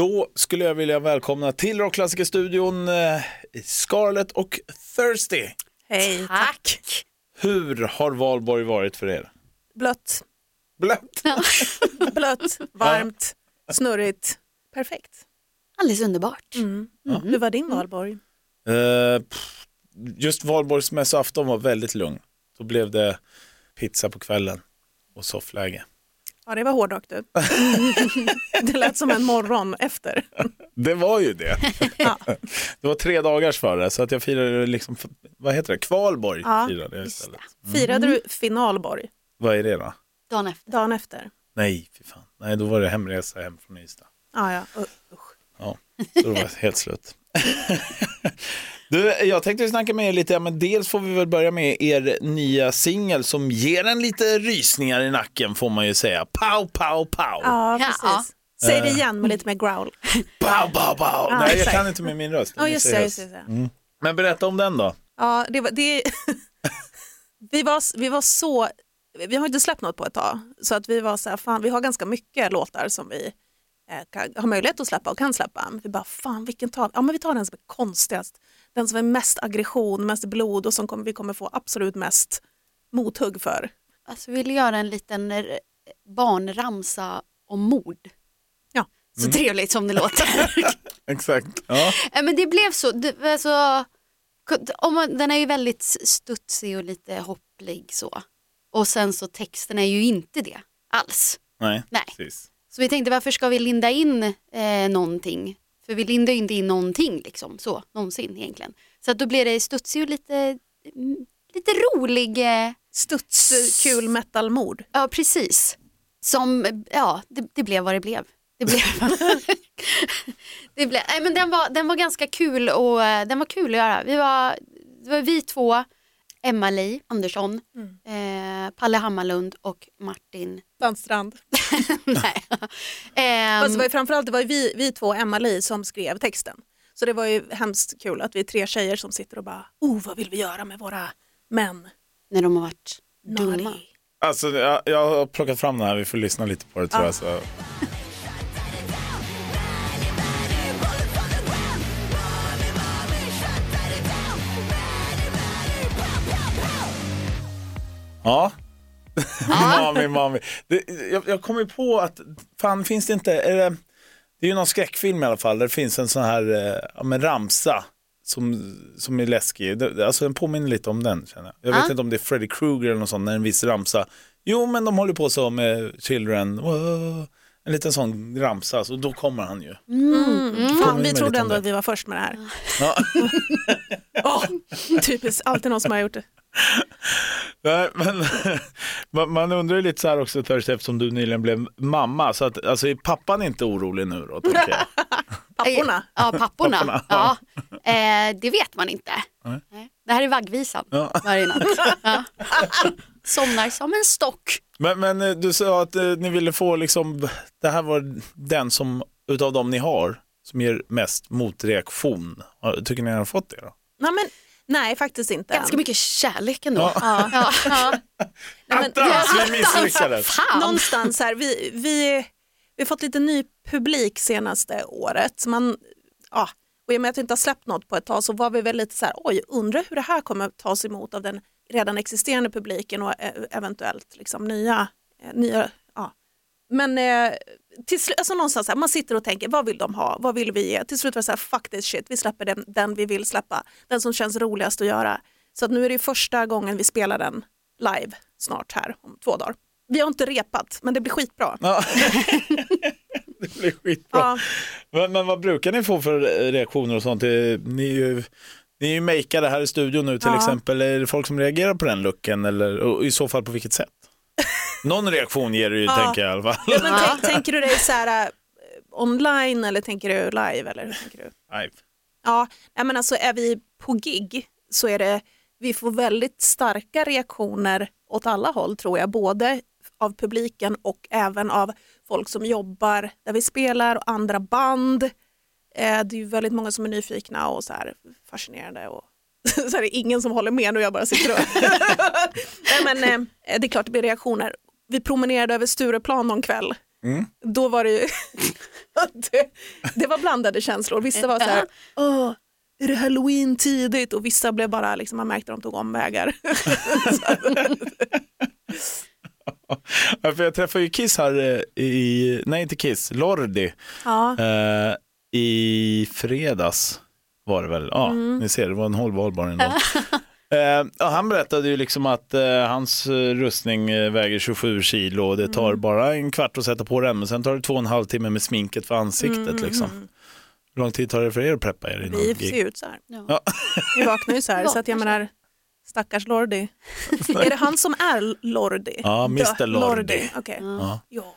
Då skulle jag vilja välkomna till Rockklassikerstudion eh, Scarlett och Thirsty. Hej, Tack. Hur har valborg varit för er? Blött, Blött. blött, varmt, snurrigt. Perfekt. Alldeles underbart. Mm. Hur var din valborg? Eh, pff, just valborgsmässoafton var väldigt lugn. Då blev det pizza på kvällen och soffläge. Ja, det var hårdrock du. det lät som en morgon efter. Det var ju det. Ja. Det var tre dagars före så att jag firade liksom, vad heter det, kvalborg Ja, firade jag istället. Firade du finalborg Vad är det då? Dagen efter. dagen efter? Nej, fy fan. Nej, då var det hemresa hem från Ystad. Ja, ja. Usch. Ja, så det var helt slut. Du, jag tänkte snacka med er lite, ja, men dels får vi väl börja med er nya singel som ger en lite rysningar i nacken får man ju säga. Pow, pow, pow. Ja, Ja, precis. Säg det igen med lite mer growl. Pow, pow, pow. Nej, jag kan inte med min röst. Ja, just det. Just det. Mm. Men berätta om den då. Ja, det var, det... vi, var, vi var så... Vi har inte släppt något på ett tag, så att vi var så här, fan, vi har ganska mycket låtar som vi kan, har möjlighet att släppa och kan släppa. Men vi bara, fan vilken tar vi? Ja, men vi tar den som är konstigast. Den som är mest aggression, mest blod och som kommer, vi kommer få absolut mest mothugg för. Alltså vi ville göra en liten eh, barnramsa om mord. Ja. Så trevligt som det låter. Exakt. Ja. Eh, Men det blev så, det, alltså, om man, den är ju väldigt studsig och lite hopplig så. Och sen så texten är ju inte det alls. Nej, Nej. precis. Så vi tänkte varför ska vi linda in eh, någonting? För vi lindar ju inte in någonting liksom, så, någonsin egentligen. Så att då blir det studsig och lite, mm, lite rolig. Eh, Studs, kul metalmord. ja, precis. Som, ja, det, det blev vad det blev. Det blev, det blev nej, men den, var, den var ganska kul och eh, den var kul att göra. Vi var, det var vi två, Emma-Li Andersson, eh, Palle Hammarlund och Martin. Dansstrand. nej. Ehm, Fast det var ju framförallt det var ju vi, vi två, Emma-Li, som skrev texten. Så det var ju hemskt kul att vi är tre tjejer som sitter och bara, oh vad vill vi göra med våra män? när de har varit dumma. Alltså, jag, jag har plockat fram den här, vi får lyssna lite på det tror Ja. jag. Så. Ja. mami, mami. Det, jag, jag kom ju på att, fan finns det inte, är det, det är ju någon skräckfilm i alla fall, där det finns en sån här eh, ja, men ramsa som, som är läskig. Det, alltså den påminner lite om den känner jag. Jag vet inte om det är Freddy Krueger eller något sånt, när en viss ramsa. Jo men de håller på så med Children, Wow. en liten sån ramsa, så då kommer han ju. Mm. Fan, Påminner vi trodde ändå att vi var först med det här. Ja. Åh, typiskt, alltid någon som har gjort det. Nej, men, man- undrar ju lite så här också Thursday, eftersom du nyligen blev mamma, så att, alltså, är pappan inte orolig nu då? Tänker jag. Papporna. Ja, papporna. Papporna, Ja. Eh, det vet man inte. Nej. Det här är vaggvisan Ja. varje natt. Ja. Somnar som en stock. Men, men eh, du sa att eh, ni ville få, liksom, det här var den som, utav dem ni har, som ger mest motreaktion. Tycker ni har fått det då? Nej, men, nej, faktiskt inte. Ganska mycket kärlek ändå. Ja. Ja. Ja. Nej, men, Attans, vi misslyckades. Någonstans här, vi, vi, vi har fått lite ny publik senaste året. Man, ja, och i och med att vi inte har släppt något på ett tag så var vi väl lite så här, oj, undrar hur det här kommer att tas emot av den redan existerande publiken och eh, eventuellt liksom nya, eh, nya ja. Men eh, till slut, alltså någonstans här, man sitter och tänker, vad vill de ha, vad vill vi ge? Till slut var det så här, fuck this shit, vi släpper den, den vi vill släppa, den som känns roligast att göra. Så att nu är det första gången vi spelar den live snart här om två dagar. Vi har inte repat, men det blir skitbra. Ja. det blir skitbra. Ja. Men, men vad brukar ni få för reaktioner och sånt? Ni är ju, ni är ju makeade här i studion nu till Ja. exempel. Är det folk som reagerar på den looken eller och i så fall på vilket sätt? Någon reaktion ger det ju tänker jag i alla fall. Ja, men tänk, tänker du dig så här, eh, online eller tänker du live? Eller hur tänker du? Nej. Ja, nej, men alltså är vi på gig så är det, vi får väldigt starka reaktioner åt alla håll tror jag, både av publiken och även av folk som jobbar där vi spelar och andra band. Eh, det är ju väldigt många som är nyfikna och så här fascinerade och så är det ingen som håller med nu, jag bara sitter och... Nej, men, eh, det är klart det blir reaktioner. Vi promenerade över Stureplan någon kväll Mm. då var det ju, det, det var blandade känslor. Vissa var så här, åh, är det halloween tidigt? Och vissa blev bara, liksom, man märkte att de tog omvägar. Ja, för jag träffade ju Kiss här eh, i, nej inte Kiss, Lordi ja. eh, i fredags var det väl. Ja, ni ser, det var en hållbar ändå. Eh, ja, han berättade ju liksom att eh, hans eh, rustning eh, väger 27 kilo och det tar bara en kvart att sätta på den men sen tar det två och en halv timme med sminket för ansiktet. Liksom. Hur lång tid tar det för er att preppa er innan Vi ser ut så här. Ja. Vi vaknar ju så här, så att jag menar, stackars Lordi. är det han som är Lordi? Ja, Mr. Dö- Lordi. Okej. Ja. Ja.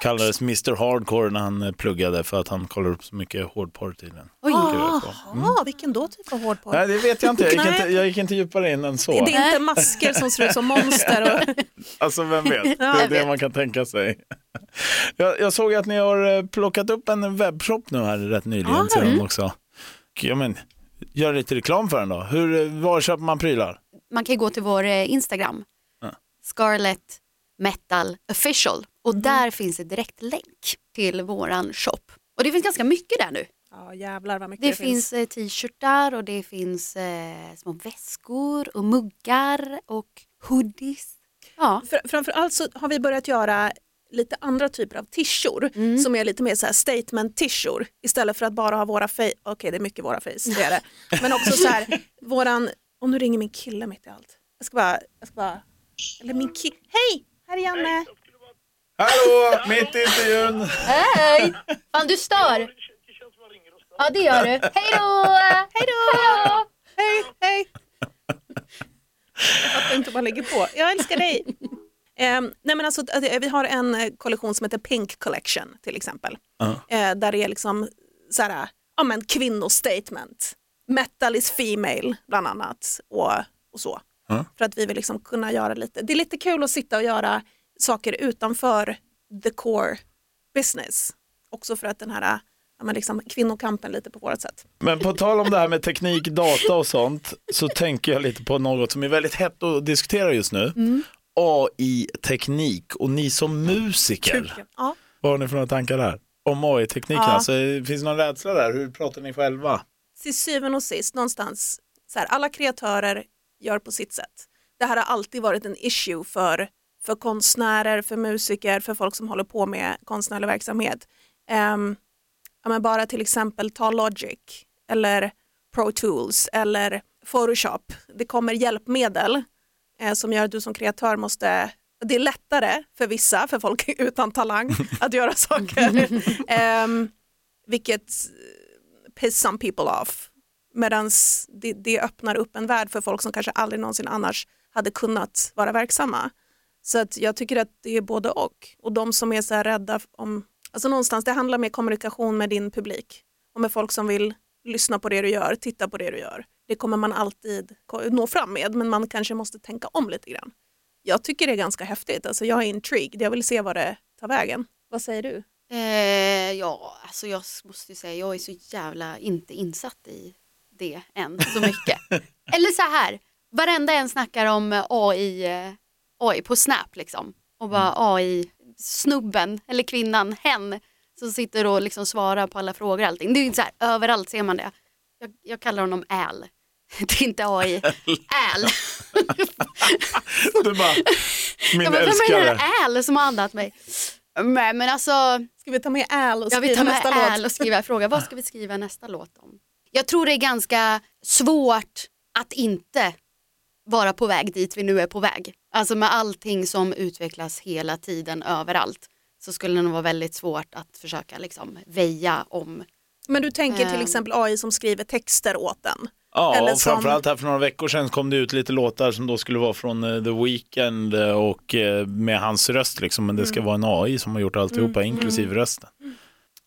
Kallades Mr Hardcore när han eh, pluggade för att han kollar upp så mycket hårdporr tydligen. Oj. Jaha, vilken då typ av hårdporr? Nej, det vet jag inte. Jag gick inte, jag gick inte djupare in än så. Det är inte masker som ser ut som monster. Och... Alltså vem vet, det Ja, är jag det vet. man kan tänka sig. Jag, jag såg att ni har eh, plockat upp en webbshop nu här rätt nyligen Ja, sedan också. Ja, men, gör lite reklam för den då. Hur, eh, var köper man prylar? Man kan gå till vår Instagram, Ja. Scarlet Metal Official och där finns en direkt länk till våran shop. Och det finns ganska mycket där nu. Ja, jävlar vad mycket Det, det, finns eh, t-shirtar och det finns eh, små väskor och muggar och hoodies. Ja, Fr- framförallt så har vi börjat göra lite andra typer av tishor Mm. som är lite mer så här statement tishor istället för att bara ha våra face, okej det är mycket våra face, det är det. Men också så här, våran, och nu ringer min kille mitt i allt. Jag ska bara, jag ska bara, eller min kille, hej, här är Janne. Hallå, mitt i intervjun. Hej! Fan du stör! Ja det gör du. Hej då! Hej då! Hej, hej. Jag fattar inte om man lägger på. Jag älskar dig. Ehm, nej men alltså, eh, vi har en eh, kollektion som heter Pink Collection till exempel. Ja. Eh, där det är liksom så här, ja, men kvinnostatement. Metal is female bland annat och, och så. Ja. För att vi vill liksom kunna göra lite, det är lite kul att sitta och göra saker utanför the core business. Också för att den här ja, men liksom, kvinnokampen lite på vårt sätt. Men på tal om det här med teknik, data och sånt så tänker jag lite på något som är väldigt hett att diskutera just nu. Mm. AI-teknik och ni som musiker, Ja. vad har ni för några tankar där? Om AI-tekniken, Ja. alltså, finns det någon rädsla där? Hur pratar ni själva? till syvende och sist någonstans, så här, alla kreatörer gör på sitt sätt. Det här har alltid varit en issue för, för konstnärer, för musiker, för folk som håller på med konstnärlig verksamhet. Ehm, ja, men bara till exempel ta Logic eller Pro Tools eller Photoshop. Det kommer hjälpmedel eh, som gör att du som kreatör måste det är lättare för vissa, för folk utan talang, att göra saker. Ehm, vilket piss some people off. Medan det, det öppnar upp en värld för folk som kanske aldrig någonsin annars hade kunnat vara verksamma. Så att jag tycker att det är både och. Och de som är så här rädda om, alltså någonstans det handlar mer kommunikation med din publik och med folk som vill lyssna på det du gör, titta på det du gör. Det kommer man alltid nå fram med men man kanske måste tänka om lite grann. Jag tycker det är ganska häftigt, alltså jag är intrigued, jag vill se vad det tar vägen. Vad säger du? Eh, ja, alltså jag måste ju säga, jag är så jävla inte insatt i det än så mycket. Eller så här, varenda en snackar om AI, AI på Snap liksom. Och bara AI-snubben eller kvinnan, hen, som sitter och liksom svarar på alla frågor och allting. Det är ju så här, överallt ser man det. Jag, jag kallar honom Al. Det är inte AI. Al. Du bara, min Jag bara, vem är älskare. här Al som har andat mig? Men, men alltså, Ska vi ta med Al och jag vill skriva ta nästa med låt? Och skriva fråga, vad ska vi skriva nästa låt om? Jag tror det är ganska svårt att inte vara på väg dit vi nu är på väg. Alltså med allting som utvecklas hela tiden överallt så skulle det nog vara väldigt svårt att försöka liksom väja om. Men du tänker till Ehm. exempel AI som skriver texter åt den? Ja, Eller och som- framförallt här för några veckor sedan kom det ut lite låtar som då skulle vara från eh, The Weeknd eh, och eh, med hans röst liksom, men det ska vara en AI som har gjort alltihopa, inklusive rösten.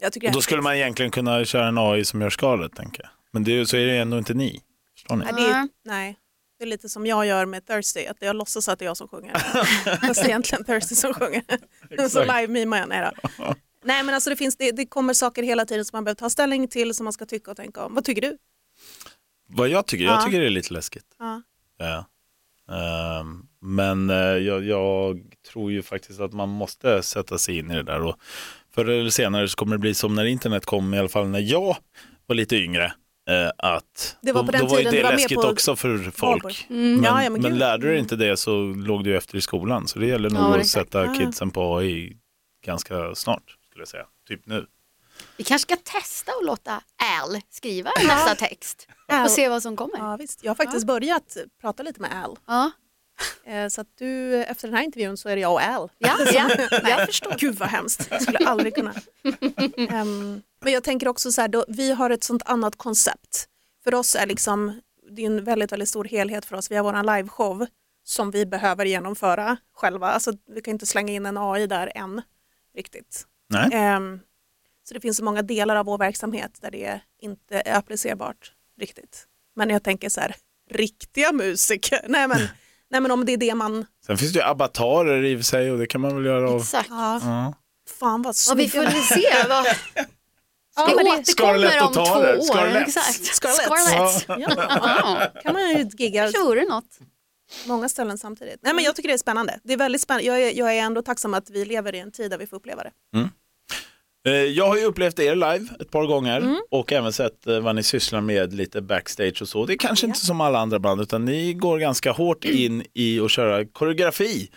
Jag tycker Och då skulle man egentligen kunna köra en AI som gör skalet, tänker jag. Men det, så är det ändå inte ni. Förstår ni? Nej, det är, Nej. Det är lite som jag gör med Thirsty, att jag låtsas att det är jag som sjunger. Fast egentligen Thirsty som sjunger. så live-mimar jag. Nej, nej men alltså det, finns, det, det kommer saker hela tiden som man behöver ta ställning till, som man ska tycka och tänka om. Vad tycker du? Vad jag tycker? Jag Ja. tycker det är lite läskigt. Ja. Ja. Ehm, Men eh, jag, jag tror ju faktiskt att man måste sätta sig in i det där. Och förr eller senare så kommer det bli som när internet kom, i alla fall när jag var lite yngre. Eh, Att Det var på då, den då var ju det läskigt på också för folk. Mm. Men, Ja, ja, men men lärde du dig inte det så låg du efter i skolan. Så det gäller nog Ja, att exakt. sätta kidsen på AI ganska snart, skulle jag säga. Typ nu. Vi kanske ska testa att låta Al skriva nästa text Al. och se vad som kommer. Ja, visst. Jag har faktiskt börjat prata lite med Al. Ja, Eh, Så att du, efter den här intervjun så är det jag och Al. ja, ja. jag förstår. Gud vad hemskt, jag skulle aldrig kunna. Ehm, men jag tänker också så här, då, vi har ett sånt annat koncept. För oss är liksom, det är en väldigt, väldigt stor helhet för oss. Vi har vår liveshow som vi behöver genomföra själva. Alltså, vi kan inte slänga in en AI där än riktigt. Nej. Ehm, så det finns så många delar av vår verksamhet där det inte är applicerbart riktigt. Men jag tänker så här, riktiga musiker, nej men, nej men om det är det man, Sen finns det ju avatarer i sig och det kan man väl göra av. Exakt. ja, Ja. fan vad Och vi får väl se vad... Ja, men det- återkommer om Scarlett och två Taler. år. Scarlett. Exakt. Scarlett. Scarlett. Ja, kan man ju gigga Tror du något? många ställen samtidigt. Nej, men jag tycker det är spännande. Det är väldigt spännande. Jag är, jag är ändå tacksam att vi lever i en tid där vi får uppleva det. Eh, Jag har ju upplevt er live ett par gånger Mm. och även sett eh, vad ni sysslar med lite backstage och så. Det är kanske inte som alla andra band utan ni går ganska hårt in i att köra koreografi.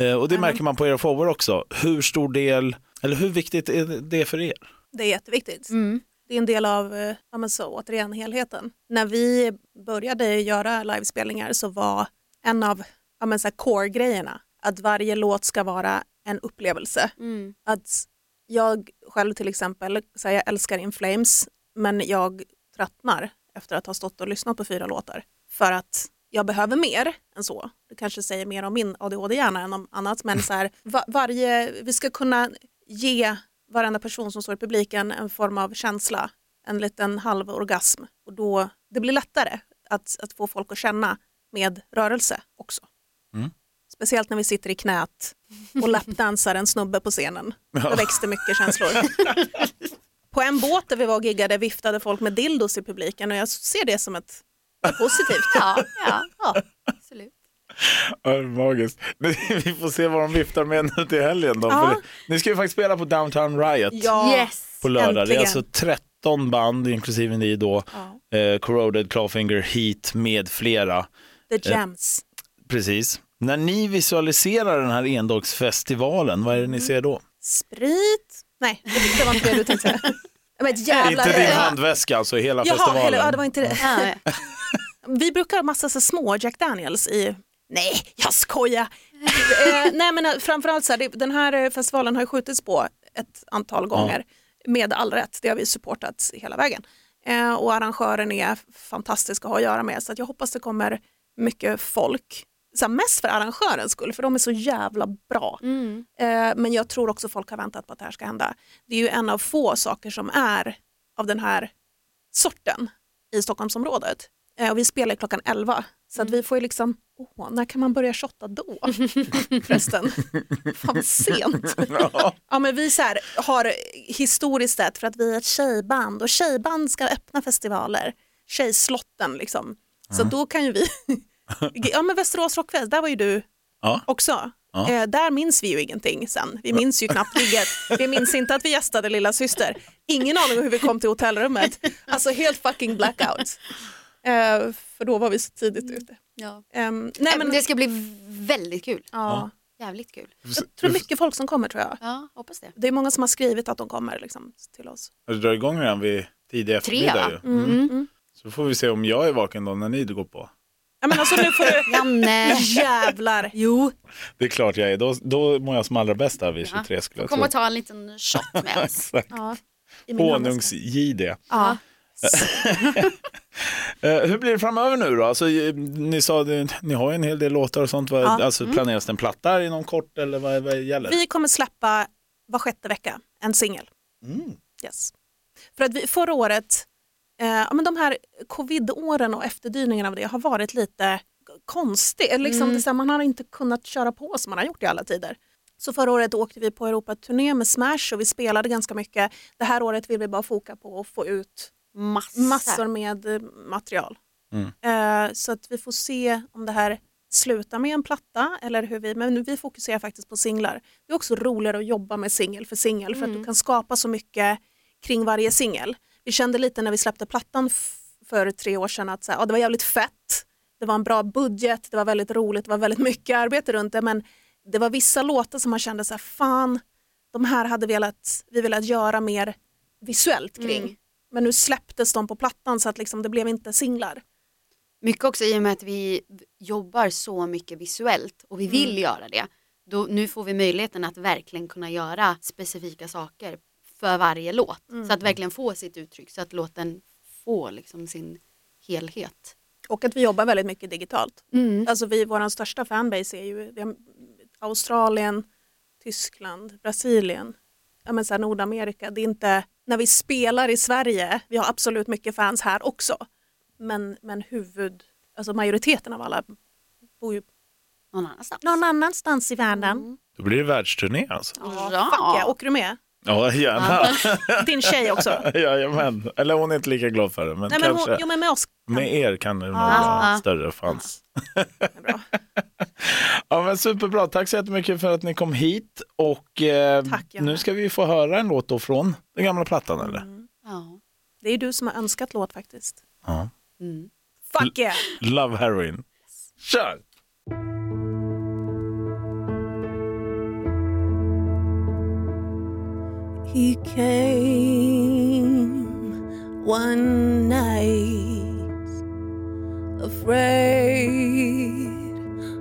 Eh, Och det märker man på era shower också. Hur stor del, eller hur viktigt är det för er? Det är jätteviktigt. Mm. Det är en del av, eh, ja, men så, återigen, helheten. När vi började göra livespelningar så var en av ja, men så här core-grejerna att varje låt ska vara en upplevelse. Mm. Att jag själv till exempel, så här, jag älskar In Flames men jag tröttnar efter att ha stått och lyssnat på fyra låtar. För att jag behöver mer än så. Det kanske säger mer om min ADHD-hjärna än om annat men så här, va- varje, vi ska kunna ge varenda person som står i publiken en form av känsla, en liten halv orgasm och då det blir lättare att, att få folk att känna med rörelse också. Mm. Speciellt när vi sitter i knät och lappdansar en snubbe på scenen. Då växte mycket känslor. På en båt där vi var och giggade viftade folk med dildos i publiken och jag ser det som ett positivt. Ja, ja, ja. Ja, det är magiskt. Vi får se vad de viftar med nu till helgen då. Ja. För Ni ska ju faktiskt spela på Downtown Riot Ja, Yes. på lördag. Det är äntligen. alltså 13 band inklusive ni då. ja. Eh, Corroded, Clawfinger, Heat med flera. The Gems. Precis. När ni visualiserar den här endagsfestivalen, vad är det ni ser då? Sprit? Nej, det- var inte det du tänkte säga. Jävla Inte din Ja. handväska, alltså hela Jaha, festivalen. eller, ja, det var inte det. Vi brukar ha massa så små Jack Daniels i Nej, jag skojar. eh, nej, men eh, framförallt så här, den här eh, festivalen har ju skjutits på ett antal gånger med all rätt. Det har vi supportat hela vägen. Eh, och arrangören är fantastisk att ha att göra med så att jag hoppas det kommer mycket folk. Så här, mest för arrangörens skull för de är så jävla bra. Mm. Eh, men jag tror också folk har väntat på att det här ska hända. Det är ju en av få saker som är av den här sorten i Stockholmsområdet. Eh, och vi spelar klockan 11 så att vi får ju liksom, åh, när kan man börja shotta då? Förresten, fan vad sent. Ja. Ja, men vi så här, har historiskt sett för att vi är ett tjejband och tjejband ska öppna festivaler, tjejslotten liksom. Så då kan ju vi, ja men Västerås Rockfest, där var ju du Ja. också. Ja. Eh, där minns vi ju ingenting sen. Vi minns ju knappt ligget. Vi minns inte att vi gästade lilla syster. Ingen aning om hur vi kom till hotellrummet. Alltså helt fucking blackout. Eh, för då var vi så tidigt ute. Ja. Ehm, nej, men, Det ska bli väldigt kul. ja, Jävligt kul. jag tror mycket folk som kommer tror jag. Ja, hoppas det. Det är många som har skrivit att de kommer liksom, till oss. Det drar igång redan vid tidig eftermiddag va? ju. Mm. Mm. Så får vi se om jag är vaken då när ni går på. Ja, men alltså, nu får du... Janne, Jävlar. Jo. Det är klart jag är, då, då mår jag som allra bäst där vid Ja. 23 skulle jag kom tro. och ta en liten shot med oss. Exakt. Ja. Honungs-JD. Ja. Eh, hur blir det framöver nu då? Alltså, eh, ni sa ni har ju en hel del låtar och sånt. Ja. Mm. Alltså, Planeras det en platta inom kort eller vad, vad gäller? Vi kommer släppa var sjätte vecka en singel. Mm. Yes. För att vi, förra året, eh, ja, men de här covid-åren och efterdyningarna av det har varit lite konstigt. Liksom, Mm. det här, man har inte kunnat köra på som man har gjort i alla tider. Så förra året åkte vi på Europaturné med Smash och vi spelade ganska mycket. Det här året vill vi bara foka på att få ut Massor. massor med eh, material. Mm. Eh, så att vi får se om det här sluta med en platta eller hur vi, men vi fokuserar faktiskt på singlar. Det är också roligare att jobba med singel för singel för att du kan skapa så mycket kring varje singel. Vi kände lite när vi släppte plattan för tre år sedan att så här, ja, det var jävligt fett, det var en bra budget, det var väldigt roligt, det var väldigt mycket arbete runt det men det var vissa låtar som man kände så här, fan, de här hade velat, vi velat göra mer visuellt kring. Mm. Men nu släpptes de på plattan så att liksom, det blev inte singlar. Mycket också i och med att vi jobbar så mycket visuellt och vi vill Mm. göra det. Då, nu får vi möjligheten att verkligen kunna göra specifika saker för varje låt. Mm. Så att verkligen få sitt uttryck så att låten får liksom sin helhet. Och att vi jobbar väldigt mycket digitalt. Mm. Alltså vi, vår största fanbase är ju Australien, Tyskland, Brasilien, ja men så Nordamerika. Det är inte, när vi spelar i Sverige, vi har absolut mycket fans här också, men, men huvud, alltså majoriteten av alla bor ju Någon annanstans. någon annanstans i världen. Mm. Då blir det världsturné alltså. Ja, Ja. fuck yeah. Åker du med? Ja, gärna. Din tjej också? Jajamän. Eller hon är inte lika glad för det, men Nej, men kanske hon, jo men med oss. med er kan det nog vara större chans. bra. Ja, men superbra. Tack så jättemycket för att ni kom hit. Och eh, Tack, nu ska vi få höra en låt då från den gamla plattan, eller? Mm. Ja. Det är du som har önskat låt faktiskt. Ja. Mm. Fuck yeah! Love Heroin. Kör! He came one night, afraid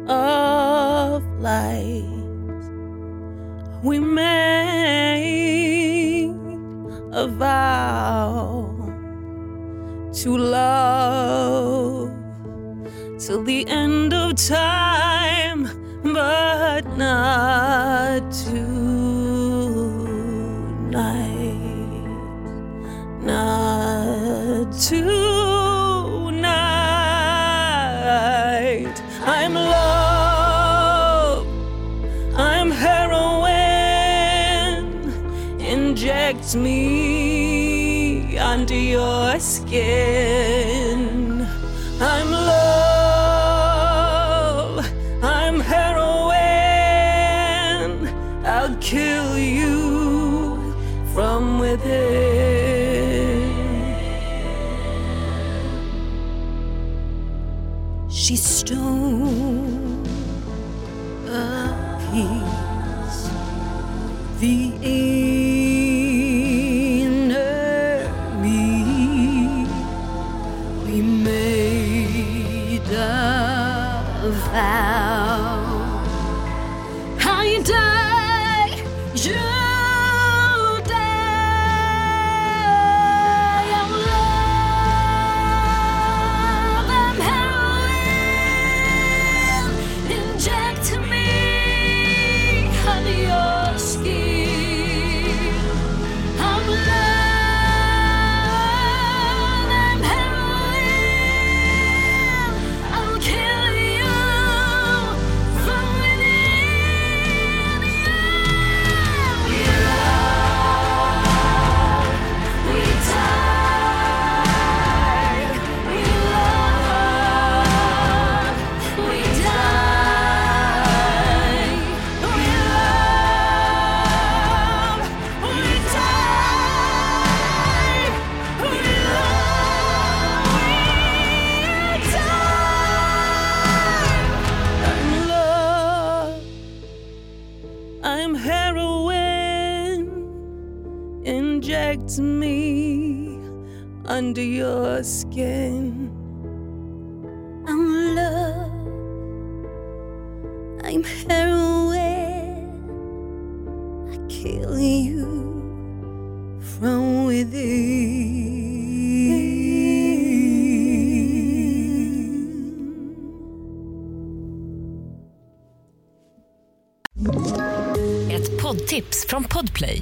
of light. We made a vow to love till the end of time, but not kill you from within. She stole. Under your skin. I'm love. I'm heroin. I kill you from within. Ett poddtips från Podplay.